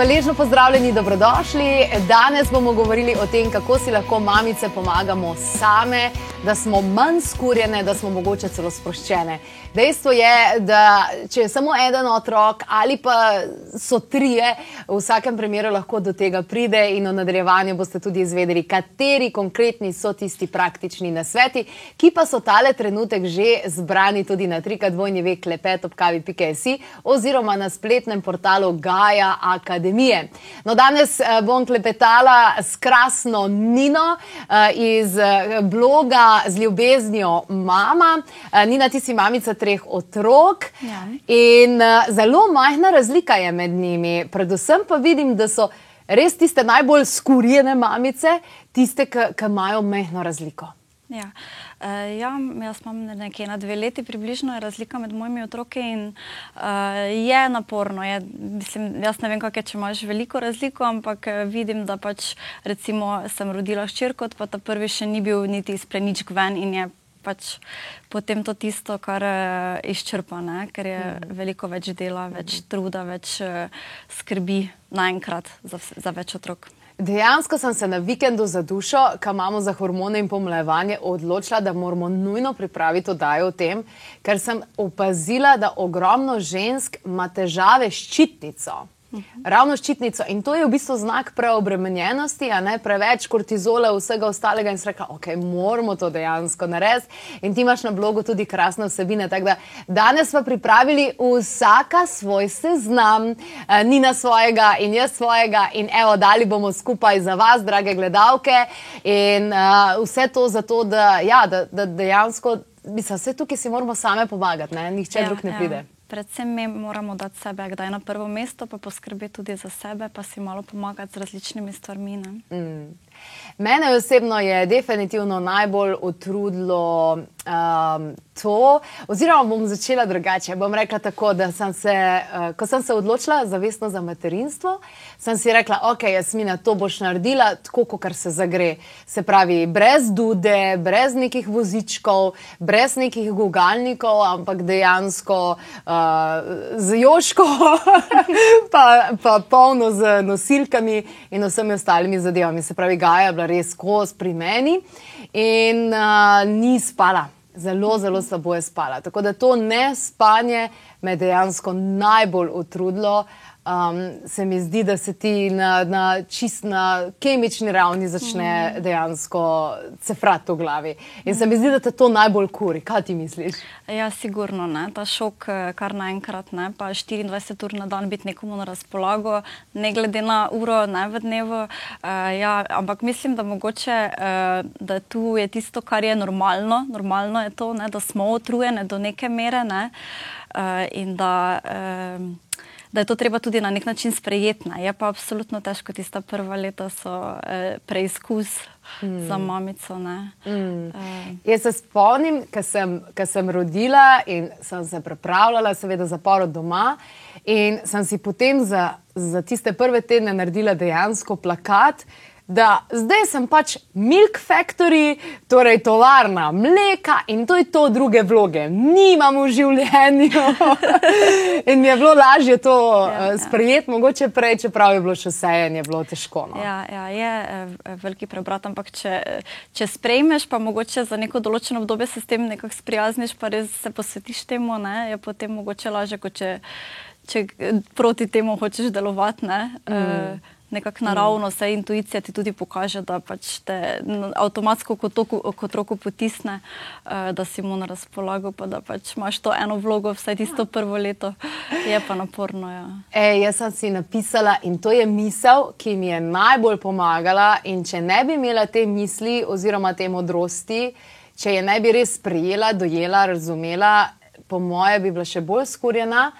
Hvaležno pozdravljeni, dobrodošli. Danes bomo govorili o tem, kako si lahko mamice pomagamo same, da smo manj skurjene, da smo mogoče celo sproščene. Dejstvo je, da če je samo en otrok ali pa so trije, v vsakem primeru lahko do tega pride in v nadaljevanju boste tudi izvedeli, kateri konkretni so tisti praktični nasveti, ki pa so tale trenutek že zbrani tudi na trikadvojni vek klepet ob kavi.si oziroma na spletnem portalu Gaja Akademije. No, danes eh, bom klepetala s krasno Nino eh, iz eh, bloga z ljubeznijo Mama. Nina, ti si mamica treh otrok. Ja. In zelo majhna razlika je med njimi. Predvsem pa vidim, da so res tiste najbolj skurjene mamice, tiste, ki imajo majhno razliko. Ja. Uh, ja, jaz imam nekaj na dve leti, približno je razlika med mojimi otroki in uh, je naporno. Je, mislim, jaz ne vem, kako je, če imaš veliko razliko, ampak vidim, da pač recimo sem rodila ščirko, pa ta prvi še ni bil niti izpleničk ven in je pač potem to tisto, kar izčrpa, ne? ker je mm. veliko več dela, več truda, več skrbi naenkrat za, za več otrok. Dejansko sem se na vikendu za dušo, kam imamo za hormone in pomlajevanje, odločila, da moramo nujno pripraviti oddajo o tem, ker sem opazila, da ogromno žensk ima težave s ščitnico. Ravno ščitnico. In to je v bistvu znak preobremenjenosti, a ne preveč kortizola, vsega ostalega. In si rekla, ok, moramo to dejansko narediti. In ti imaš na blogu tudi krasne vsebine. Da danes smo pripravili vsaka svoj seznam, uh, Nina svojega in jaz svojega. In evo, dali bomo skupaj za vas, drage gledalke. In uh, vse to zato, da, ja, da, da dejansko, mislim, vse tukaj si moramo same pomagati, ne? nihče ja, drug ne ja. pride predvsem mi moramo dati sebe, kdaj na prvo mesto, pa poskrbeti tudi za sebe, pa si malo pomagati z različnimi stvarmi. Mm. Mene osebno je definitivno najbolj utrudilo um, to, oziroma bom začela drugače. Bom rekla tako, da sem se, uh, ko sem se odločila zavestno za materinstvo, sem si rekla, ok, Jasmina, to boš naredila tako, kot se zagre. Se pravi, brez dude, brez nekih vozičkov, brez nekih gugalnikov, ampak dejansko uh, z joško, pa, pa polno z nosilkami in vsemi ostalimi zadevami. Se pravi, Gaja je bila res kos pri meni in uh, ni spala. Zelo, zelo slabo je spala. Tako da to ne spanje me dejansko najbolj utrudilo. Um, se mi zdi, da se ti na, na čist na kemični ravni začne mm. dejansko cefrati v glavi. In se mi zdi, da te to najbolj kuri. Kaj ti misliš? Ja, sigurno ne. Ta šok, eh, kar naenkrat ne, pa 24 ur na dan biti nekomu na razpolago, ne glede na uro, ne v dnevu. Uh, ja, ampak mislim, da mogoče, uh, da tu je tisto, kar je normalno. Normalno je to, ne, da smo otrujeni do neke mere ne, uh, in da. Uh, da je to treba tudi na nek način sprejeti. Ne. Je pa absolutno težko, tista prva leta so eh, preizkus mm. za mamico. Mm. Eh. Jaz se spomnim, ko sem, sem rodila in sem se pripravljala, seveda, za porod doma. In sem si potem za, za tiste prve tedne naredila dejansko plakat, da zdaj sem pač Milk Factory, torej tovarna mleka in to je to druge vloge, nimam v življenju. in mi je bilo lažje to ja, uh, sprejeti, ja. mogoče prej, čeprav je bilo še vse en, je bilo težko. No. Ja, ja, je uh, veliki preobrat, ampak če, če sprejmeš, pa mogoče za neko določeno obdobje se s tem nekako sprijazniš, pa res se posvetiš temu, ne, je potem mogoče lažje, kot če, če proti temu hočeš delovati. Ne, mm. uh, nekako naravno, vse intuicija ti tudi pokaže, da pač te avtomatsko kot, toku, kot roko potisne, uh, da si mu na razpolago, pa da pač imaš to eno vlogo, vsaj tisto prvo leto, je pa naporno. Ja. E, jaz sem si napisala in to je misel, ki mi je najbolj pomagala. In če ne bi imela te misli oziroma te modrosti, če je ne bi res prijela, dojela, razumela, po moje bi bila še bolj skurjena.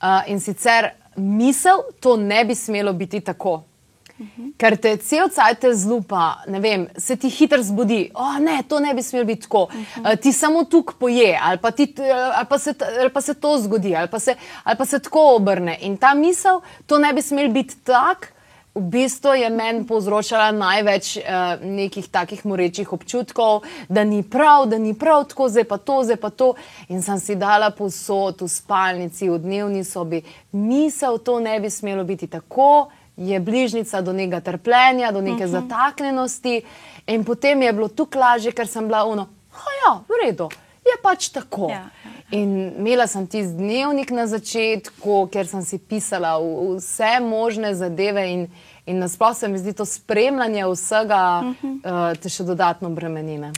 Uh, in sicer misel, to ne bi smelo biti tako. -huh. Ker te cel cajt zlupa, vem, se ti hitro zbudi, oh, ne, to ne bi smelo biti tako. Uh -huh. uh, ti samo tukaj poje, ali pa, ti, ali, pa se, ali pa se to zgodi, ali pa se, ali pa se tako obrne. In ta misel, to ne bi smelo biti tako. v bistvu je meni povzročala največ uh, nekih takih morečih občutkov, da ni prav, da ni prav tako, zdaj pa to, zdaj pa to. In sem si dala posod v spalnici, v dnevni sobi, misel, to ne bi smelo biti tako, je bližnica do nekega trpljenja, do neke uh -huh. zataknjenosti. In potem je bilo tukaj lažje, ker sem bila uno, ja, v redu, je pač tako. Ja. In imela sem tisti dnevnik na začetku, ker sem si pisala vse možne zadeve, in, in nasplošno se mi zdi to spremljanje vsega, uh -huh. uh, te še dodatno bremenine.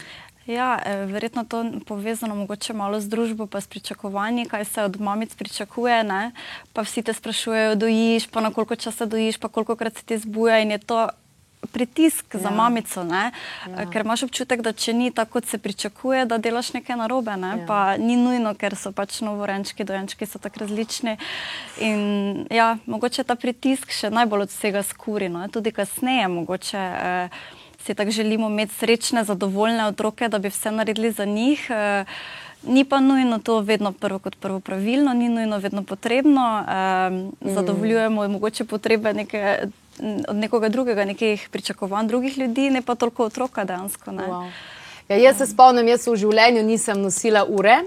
Ja, eh, verjetno to povezano mogoče malo z družbo, pa s pričakovanji, kaj se od mamic pričakuje. Ne? Pa vsi te sprašujejo, dojiš, pa na koliko časa dojiš, pa koliko krat se ti zbuja in je to pritisk ja. za mamico, ja. ker imaš občutek, da če ni tako, kot se pričakuje, da delaš nekaj narobe. Ne? Ja. Pa ni nujno, ker so pač novorenčki, dojenčki so tako različni. In ja, mogoče ta pritisk še najbolj od vsega skuri, no? tudi kasneje mogoče. Eh, Si tako želimo imeti srečne, zadovoljne otroke, da bi vse naredili za njih. Eh, ni pa nujno to vedno prvo kot prvo pravilno, ni nujno vedno potrebno. Eh, zadovoljujemo mogoče potrebe neke od nekoga drugega, nekih pričakovanj drugih ljudi, ne pa toliko otroka dejansko. Wow. Ja, jaz se spomnim, jaz v življenju nisem nosila ure.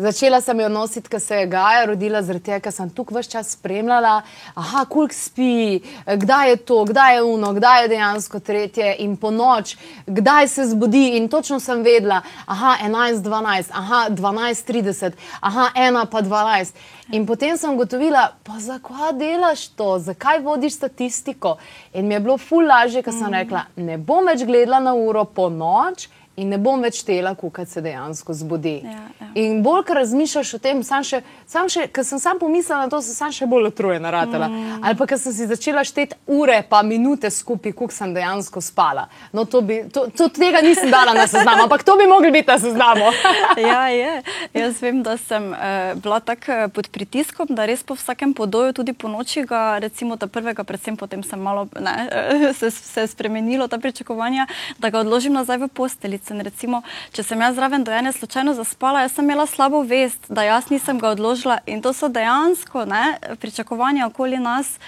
Začela sem jo nositi, ko se je Gaja rodila, zaradi tega, ker sem tukaj vse čas spremljala, aha, koliko spi, kdaj je to, kdaj je uno, kdaj je dejansko tretje in po noč, kdaj se zbudi. In točno sem vedela, aha, 11, 12, aha, 12, 30, aha, 1 pa 12. In potem sem gotovila, pa zakaj delaš to, zakaj vodiš statistiko. In mi je bilo ful lažje, ker sem mhm. rekla, ne bom več gledala na uro po noč in ne bom več tela, kukat se dejansko zbudi. Ja, ja. In bolj, ko razmišljaš o tem, sam še, sam še, ker sem sam pomislila na to, sem sam še bolj otrujena ratala. Mm. Ali pa, ker sem si začela šteti ure pa minute skupaj, kuk sem dejansko spala. No, to bi, to, to, tega nisem dala na seznam, ampak to bi mogli biti na seznamu. ja, je. Jaz vem, da sem uh, bila tako uh, pod pritiskom, da res po vsakem podoju, tudi po noči, ga, recimo ta prvega, predvsem potem sem malo ne, se, se spremenilo ta pričakovanja, da ga odložim nazaj v posteljico in recimo, če sem jaz zraven dojenja slučajno zaspala, jaz sem imela slabo vest, da jaz nisem ga odložila. In to so dejansko ne, pričakovanja okoli nas,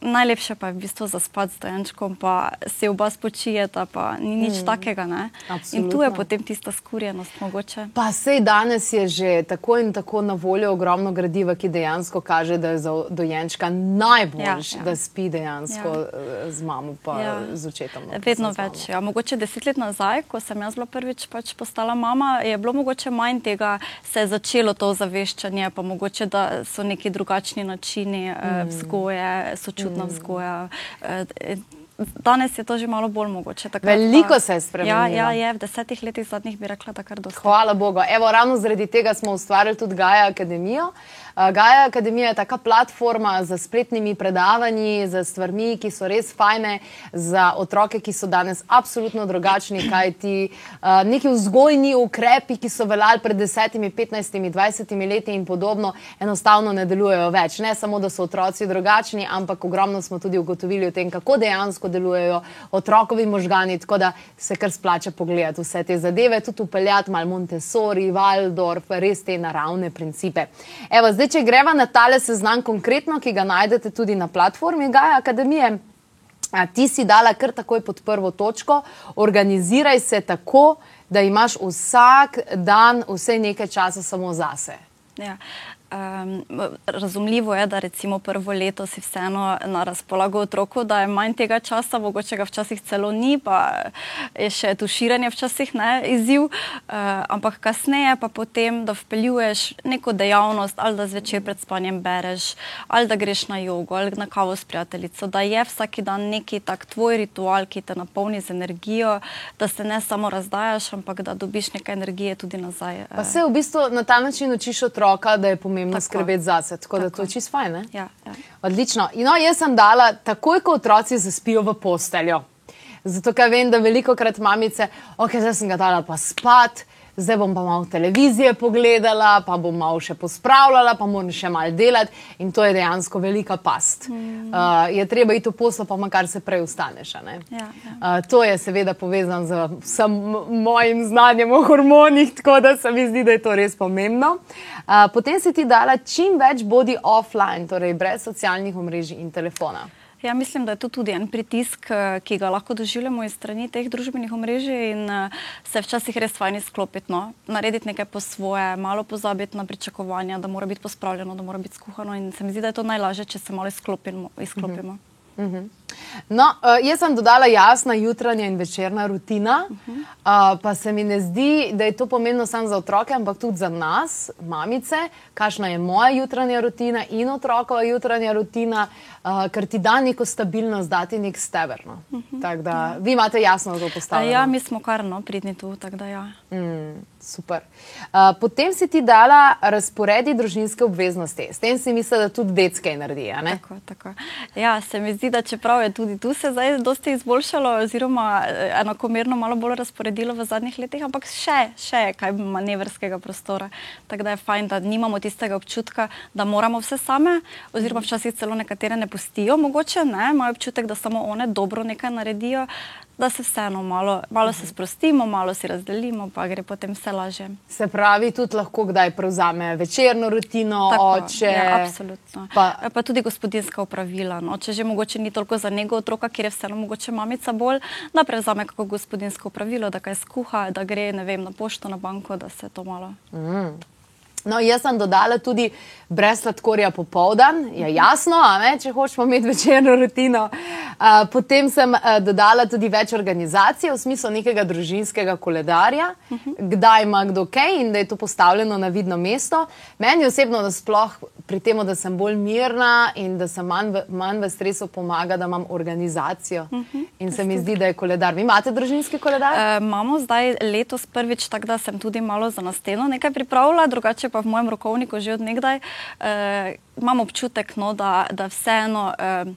najlepše pa je v bistvu zaspati z dojenčkom, pa se oba spočijeta, pa ni nič mm. takega. In tu je potem tista skurjenost mogoče. Pa sej danes je že tako in tako na voljo ogromno gradiva, ki dejansko kaže, da je za dojenčka najboljši, ja, ja. da spi dejansko ja. Eh, z mamo pa ja. z očetom. No, Vedno več. Ja. Mogoče deset let nazaj, ko sem jaz bila prvič pač postala mama, je bilo mogoče manj tega, se je začelo to zaveščanje, pa mogoče, da so neki drugačni načini eh, mm. vzgoje, sočutja čudna mm. vzgoja. Eh, danes je to že malo bolj mogoče. Veliko pa, se je spremenilo. Ja, ja, je, v desetih letih zadnjih bi rekla, da kar dosti. Hvala Bogu. Evo, ravno zaradi tega smo ustvarili tudi Gaja Akademijo. Uh, Gaja Akademija je taka platforma za spletnimi predavanji, za stvarmi, ki so res fajne, za otroke, ki so danes absolutno drugačni, kaj ti neki vzgojni ukrepi, ki so veljali pred desetimi, petnajstimi, dvajsetimi leti in podobno, enostavno ne delujejo več. Ne samo, da so otroci drugačni, ampak ogromno smo tudi ugotovili o tem, kako dejansko delujejo otrokovi možgani, tako da se kar splača pogledati vse te zadeve, tudi upeljati malo Montessori, Waldorf, res te naravne principe. Evo, zdaj, če greva na tale seznam konkretno, ki ga najdete tudi na platformi Gaja Akademije, a, ti si dala kar takoj pod prvo točko, organiziraj se tako, da imaš vsak dan vse nekaj časa samo zase. Ja. Um, razumljivo je, da recimo prvo leto si vseeno na razpolago otroku, da je manj tega časa, mogoče ga včasih celo ni, pa je še tuširanje včasih ne izziv, uh, ampak kasneje pa potem, da vpeljuješ neko dejavnost, ali da zvečer pred spanjem bereš, ali da greš na jogo, ali na kavo s prijateljico, da je vsak dan neki tak tvoj ritual, ki te napolni z energijo, da se ne samo razdajaš, ampak da dobiš nekaj energije tudi nazaj. Pa se v bistvu na ta način učiš otroka, da je pomembno pomembno tako. skrbeti za sebe. Tako, tako da to je čisto fajn. Ja, ja. Odlično. No, jaz sem dala takoj, ko otroci zaspijo v posteljo. Zato, ker vem, da veliko krat mamice, ok, zdaj sem ga dala pa spat zdaj bom pa malo televizije pogledala, pa bom malo še pospravljala, pa moram še malo delati. In to je dejansko velika past. Mm. Uh, je treba iti v poslo, pa makar se prej ustaneš. Ja, ja. Uh, to je seveda povezano z vsem mojim znanjem o hormonih, tako da se mi zdi, da je to res pomembno. Uh, potem si ti dala čim več bodi offline, torej brez socialnih omrežij in telefona. Ja, mislim, da je to tudi en pritisk, eh, ki ga lahko doživljamo iz strani teh družbenih omrežij in uh, se včasih res fajn izklopiti, no? narediti nekaj po svoje, malo pozabiti na pričakovanja, da mora biti pospravljeno, da mora biti skuhano. In se mi zdi, da je to najlažje, če se malo izklopimo. izklopimo. Uh -huh. No, uh, jaz sem dodala jasna jutranja in večerna rutina, uh -huh. uh, pa se mi ne zdi, da je to pomembno samo za otroke, ampak tudi za nas, mamice, kakšna je moja jutranja rutina in otrokova jutranja rutina, uh, ker ti da neko stabilnost, da ti nek steber. No. Uh -huh. da, ja. Vi imate jasno to postavljeno. Ja, mi smo kar no, pridni tu. Da, ja. mm, super. Uh, potem si ti dala razporedi družinske obveznosti. S tem si mislila, da tudi detske naredi. Tako, tako. Ja, se mi zdi, da čeprav je tudi tu se zdaj dosti izboljšalo, oziroma eh, enakomerno malo bolj razporedilo v zadnjih letih, ampak še, še je kaj manevrskega prostora. Tako da je fajn, da nimamo tistega občutka, da moramo vse same, oziroma včasih celo nekatere ne pustijo, mogoče ne, imajo občutek, da samo one dobro nekaj naredijo da se vseeno malo, malo se sprostimo, malo si razdelimo, pa gre potem vse lažje. Se pravi, tudi lahko kdaj prevzame večerno rutino, Tako, oče. Ja, absolutno. Pa, pa tudi gospodinska upravila. No. Če že mogoče ni toliko za njegov otroka, ker je vseeno mogoče mamica bolj, da prevzame kako gospodinsko upravilo, da kaj skuha, da gre vem, na pošto, na banko, da se to malo. Mm. No, jaz sem dodala tudi brez sladkorja popoldan, je ja, jasno, ne, če hočemo imeti večerno rutino. Uh, potem sem uh, dodala tudi več organizacij v smislu nekega družinskega koledarja, uh -huh. kdaj ima kdo kaj in da je to postavljeno na vidno mesto. Meni osebno, da sploh pri tem, da sem bolj mirna in da sem manj v, manj v stresu, pomaga, da imam organizacijo. Uh -huh. In se mi zdi, da je koledar. Vi imate družinski koledar? Uh, imamo zdaj letos prvič, tako da sem tudi malo za nasteno nekaj pripravila, drugače pa v mojem rokovniku že odnegdaj. Uh, imam občutek, no, da, da vseeno uh,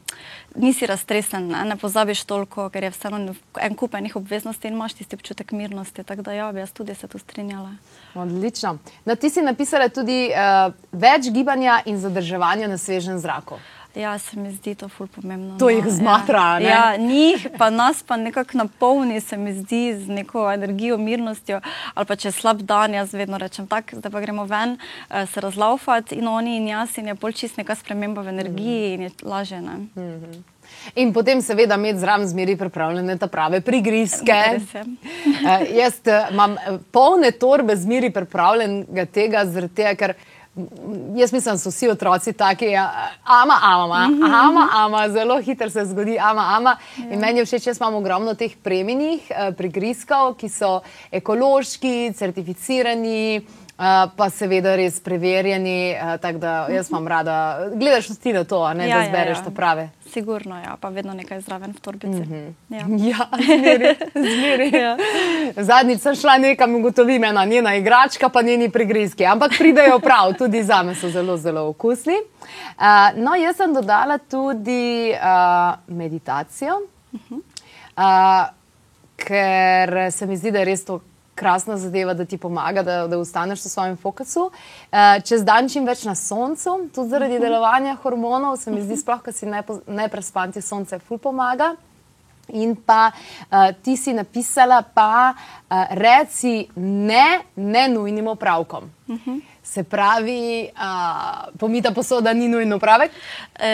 nisi raztresen, ne? ne pozabiš toliko, ker je vseeno en kup enih obveznosti in imaš tisti občutek mirnosti. Tako da ja, bi jaz tudi se tu strinjala. Odlično. No, ti si napisala tudi uh, več gibanja in zadrževanja na svežem zraku. Ja, se mi zdi to ful pomembno. To jih no. zmatra. Ja, ja, njih pa nas pa nekako napolni, se mi zdi, z neko energijo, mirnostjo. Ali pa če je slab dan, jaz vedno rečem tako, da pa gremo ven, eh, se razlaufati in oni in jaz in je bolj čist neka sprememba v energiji mm. in je lažje. Mm -hmm. In potem, seveda, imeti zraven zmeri pripravljene ta prave prigrizke. uh, jaz uh, imam polne torbe zmeri pripravljenega tega, tega, ker. Jaz mislim, da so vsi otroci taki, ja, ama, ama, ama, ama, zelo hitro se zgodi, ama, ama. In meni je všeč, jaz imam ogromno teh premijnih eh, prigrizkov, ki so ekološki, certificirani. Uh, pa seveda res preverjeni, uh, tako da jaz imam rada. Gledaš ti na to, ne, ja, da zbereš ja, ja. to prave. Sigurno, ja, pa vedno nekaj zraven v torbici. Mm -hmm. Ja, ja zmeri. zmeri. ja. Zadnjič sem šla nekam in ugotovim, ena njena igračka, pa njeni prigrizki. Ampak pridejo prav, tudi za me so zelo, zelo okusni. Uh, no, jaz sem dodala tudi uh, meditacijo, uh -huh. uh, ker se mi zdi, da je res to krasna zadeva, da ti pomaga, da, da ostaneš v svojem fokusu. Uh, čez dan čim več na soncu, tudi zaradi mhm. delovanja hormonov, se mi zdi, sploh, ker si najprespanti sonce, ful pomaga. In pa uh, ti si napisala, pa uh, reci ne, ne nujnim opravkom. Uh mhm. -huh. Se pravi, uh, pomita posoda ni nujno pravek? E,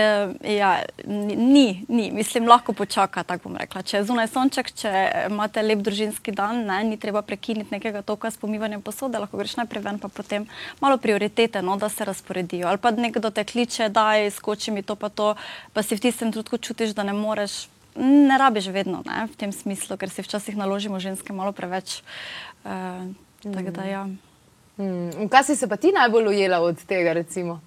ja, ni, ni, mislim, lahko počaka. Če je zunaj sonček, če imate lep družinski dan, ne, ni treba prekiniti nekega toka s pomivanjem posode, lahko greš najprej ven, pa potem malo prioritete, no, da se razporedijo. Ali pa nekdo te kliče, da je skoči mi to, pa to, pa si v tistem trenutku čutiš, da ne moreš. Ne rabiš vedno ne, v tem smislu, ker si včasih naložimo ženske malo preveč. Uh, mm. Tako da ja. Hmm. Kaj si se pa ti najbolj ujela od tega? Uh,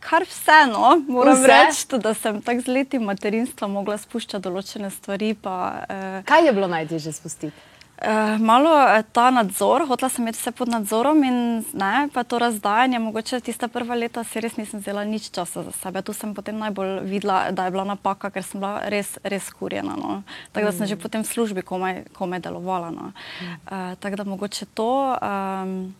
kar vseeno, moram Vse? reči, da sem tako z leti materinstva mogla spuščati določene stvari. Pa, uh, Kaj je bilo najtežje spustiti? Uh, malo ta nadzor, hotela sem imeti vse pod nadzorom in ne, pa to razdajanje. Mogoče tiste prva leta si res nisem vzela nič časa za sebe. Tu sem potem najbolj videla, da je bila napaka, ker sem bila res, res kurjena. No. Tako da sem že mm. potem v službi komaj, komaj delovala. No. Uh, tako da mogoče to. Um,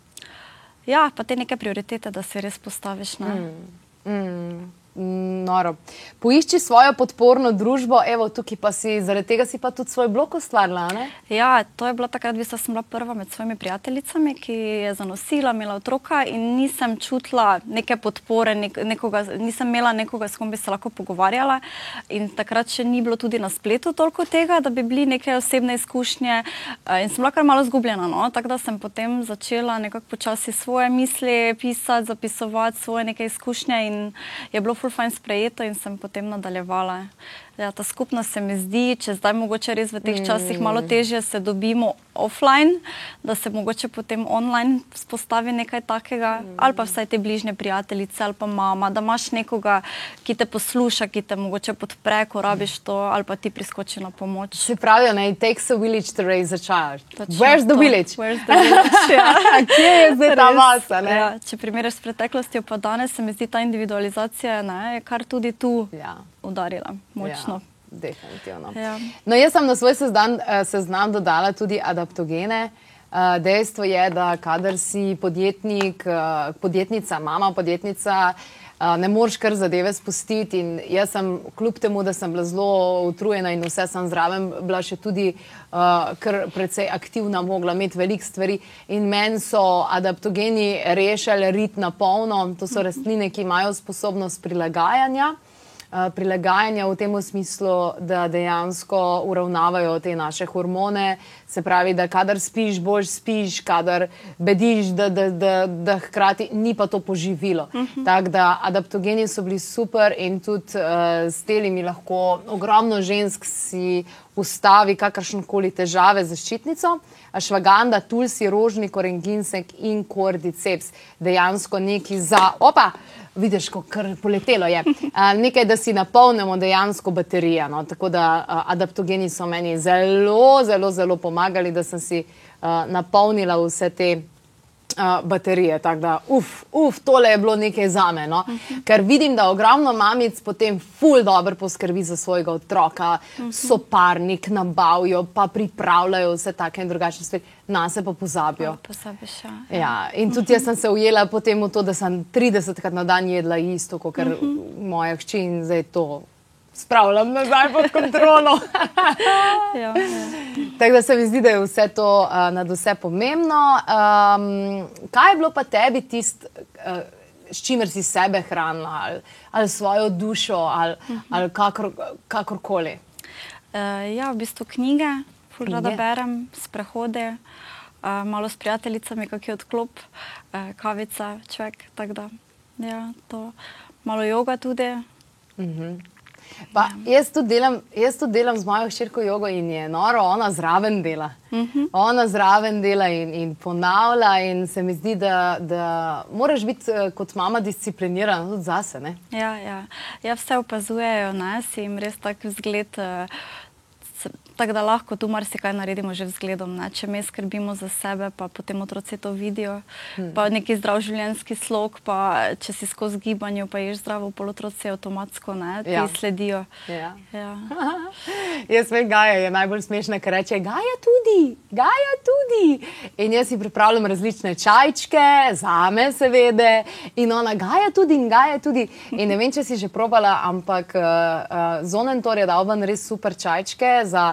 ja, pa te neke prioritete, da se res postaviš. Ne. Mm. Mm. Mm, noro. Poišči svojo podporno družbo, evo, tukaj pa si, zaradi tega si pa tudi svoj blok ustvarila. Ne? Ja, to je bila takrat, da sem bila prva med svojimi prijateljicami, ki je zanosila, imela otroka in nisem čutila neke podpore, nek, nekoga, nisem imela nekoga, s kom bi se lahko pogovarjala. In takrat še ni bilo tudi na spletu toliko tega, da bi bili neke osebne izkušnje eh, in sem bila kar malo zgubljena. No? Tako da sem potem začela nekako počasi svoje misli pisati, zapisovati svoje neke izkušnje in je bilo ful fajn sprejeto in sem potem nadaljevala. Ja, ta skupnost se mi zdi, če zdaj mogoče res v teh mm. časih malo težje se dobimo offline, da se mogoče potem online spostavi nekaj takega, mm. ali pa vsaj te bližnje prijateljice ali pa mama, da imaš nekoga, ki te posluša, ki te mogoče podpre, ko rabiš to, ali pa ti priskoči na pomoč. Se pravi, ne, it takes a village to raise a child. Točno Where's the to. village? Where's the village? ja. Kje je zdaj ta masa? Ja, če primerjaš s preteklostjo, pa danes se mi zdi ta individualizacija, ne, je kar tudi tu. Ja udarila močno. Ja. Definitivno. Ja. No, jaz sem na svoj seznam, eh, seznam dodala tudi adaptogene. Eh, dejstvo je, da kadar si podjetnik, eh, podjetnica, mama podjetnica, ne moreš kar zadeve spustiti. In jaz sem, kljub temu, da sem bila zelo utrujena in vse sem zraven, bila še tudi uh, kar precej aktivna, mogla imeti veliko stvari. In meni so adaptogeni rešili rit na polno, to so rastline, ki imajo sposobnost prilagajanja. Eh, prilagajanja v tem smislu, da dejansko uravnavajo te naše hormone. Se pravi, da kadar spiš, boš spiš, kadar bediš, da, da, da, da hkrati ni pa to poživilo. Uh mhm. -huh. Tako da adaptogeni so bili super in tudi uh, s telimi lahko ogromno žensk si ustavi kakršnokoli težave z ščitnico. Ašvaganda, tulsi, rožni, korenginsek in kordiceps. Dejansko neki za, opa, vidiš, kako poletelo je. Nekaj, da si napolnimo dejansko baterijo. No? Tako da adaptogeni so meni zelo, zelo, zelo pomagali, da sem si napolnila vse te uh, baterije. Tako da, uf, uf, tole je bilo nekaj za me. No? Uh -huh. Ker vidim, da ogromno mamic potem ful dobro poskrbi za svojega otroka, uh -huh. so parnik, nabavijo, pa pripravljajo vse take in drugačne stvari. Na se pa pozabijo. Pozabiš, ja. ja. In tudi jaz sem se ujela potem v to, da sem 30krat na dan jedla isto, kot uh -huh. moja hči in zdaj to spravljam nazaj pod kontrolo. ja, ja. Tako da se mi zdi, da je vse to uh, nad vse pomembno. Um, kaj je bilo pa tebi tisto, uh, s čimer si sebe hranila, ali, ali svojo dušo, ali, uh -huh. ali kakor, kakorkoli? Uh, ja, v bistvu knjige, fulj rada berem, sprehode. Uh, malo s prijateljicami, kako je odklop, uh, kavica, tako da. Ja, to. Malo joga tudi. Uh mhm. -huh. Pa, jaz, tudi delam, jaz tudi delam z mojo hčerko jogo in je noro, ona zraven dela. Uh mhm. -huh. Ona zraven dela in, in ponavlja, in se mi zdi, da, da moraš biti eh, kot mama disciplinirana tudi zase. Ja, ja. ja, vse opazujejo nas in res tak zgled. Uh, Tako da lahko tu marsikaj naredimo že vzgledom. Ne? Če mi skrbimo za sebe, pa potem otroci to vidijo, hmm. pa neki zdrav življenjski slog, pa če si skozi gibanje, pa ješ zdravo, pol otroci avtomatsko ne, ti ja. sledijo. Ja. Ja. jaz vem, Gaja je najbolj smešna, ker reče: Gaja tudi, Gaja tudi. In jaz si pripravljam različne čajčke, za me seveda, in ona Gaja tudi, in Gaja tudi. In ne vem, če si že probala, ampak uh, uh, Zonentor je dal ven res super čajčke za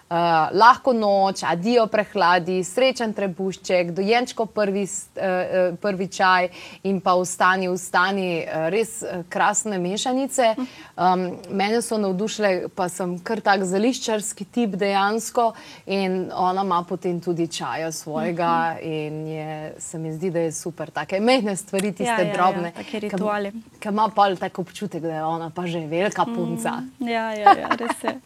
uh, lahko noč, adijo prehladi, srečen trebušček, dojenčko prvi, uh, prvi čaj in pa ustani, ustani, uh, res krasne mešanice. Um, mene so navdušile, pa sem kar tak zališčarski tip dejansko in ona ima potem tudi čaja svojega in je, se mi zdi, da je super. Take mehne stvari, tiste ja, ja, ja drobne. Ja, take rituale. Ki ima pa tako občutek, da je ona pa že velika punca. Mm, ja, ja, ja, res je.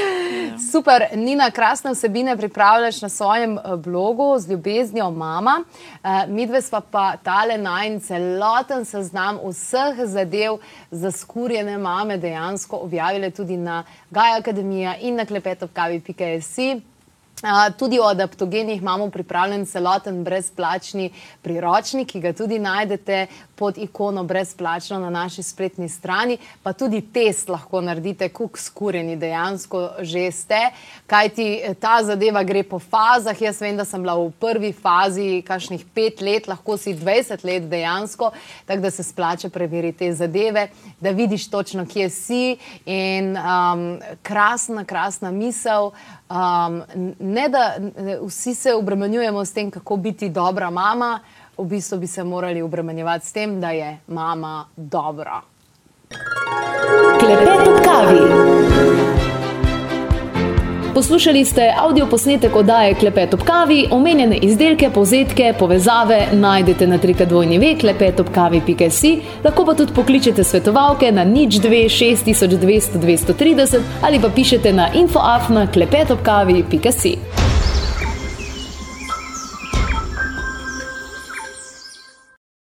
Super, Nina, krasne vsebine pripravljaš na svojem eh, blogu z ljubeznijo mama. Eh, Mi dve sva pa tale najn celoten seznam vseh zadev za skurjene mame dejansko objavile tudi na Gaja Akademija in na klepetopkavi.si. Tudi o adaptogenih imamo pripravljen celoten brezplačni priročnik, ki ga tudi najdete pod ikono brezplačno na naši spletni strani, pa tudi test lahko naredite, kuk skurjeni dejansko že ste, kajti eh, ta zadeva gre po fazah. Jaz vem, da sem bila v prvi fazi kakšnih pet let, lahko si 20 let dejansko, tako da se splača preveriti te zadeve, da vidiš točno, kje si in um, krasna, krasna misel. Um, ne da vsi se obremenjujemo s tem, kako biti dobra mama, v bistvu bi se morali obremenjevati s tem, da je mama dobra. Klepet ob kavi. Poslušali ste avdio posnetek oddaje Klepet ob kavi, omenjene izdelke, povzetke, povezave najdete na trikadvojni ve klepetobkavi.si, lahko pa tudi pokličete svetovalke na nič 2 6200 230 ali pa pišete na infoafna klepetobkavi.si.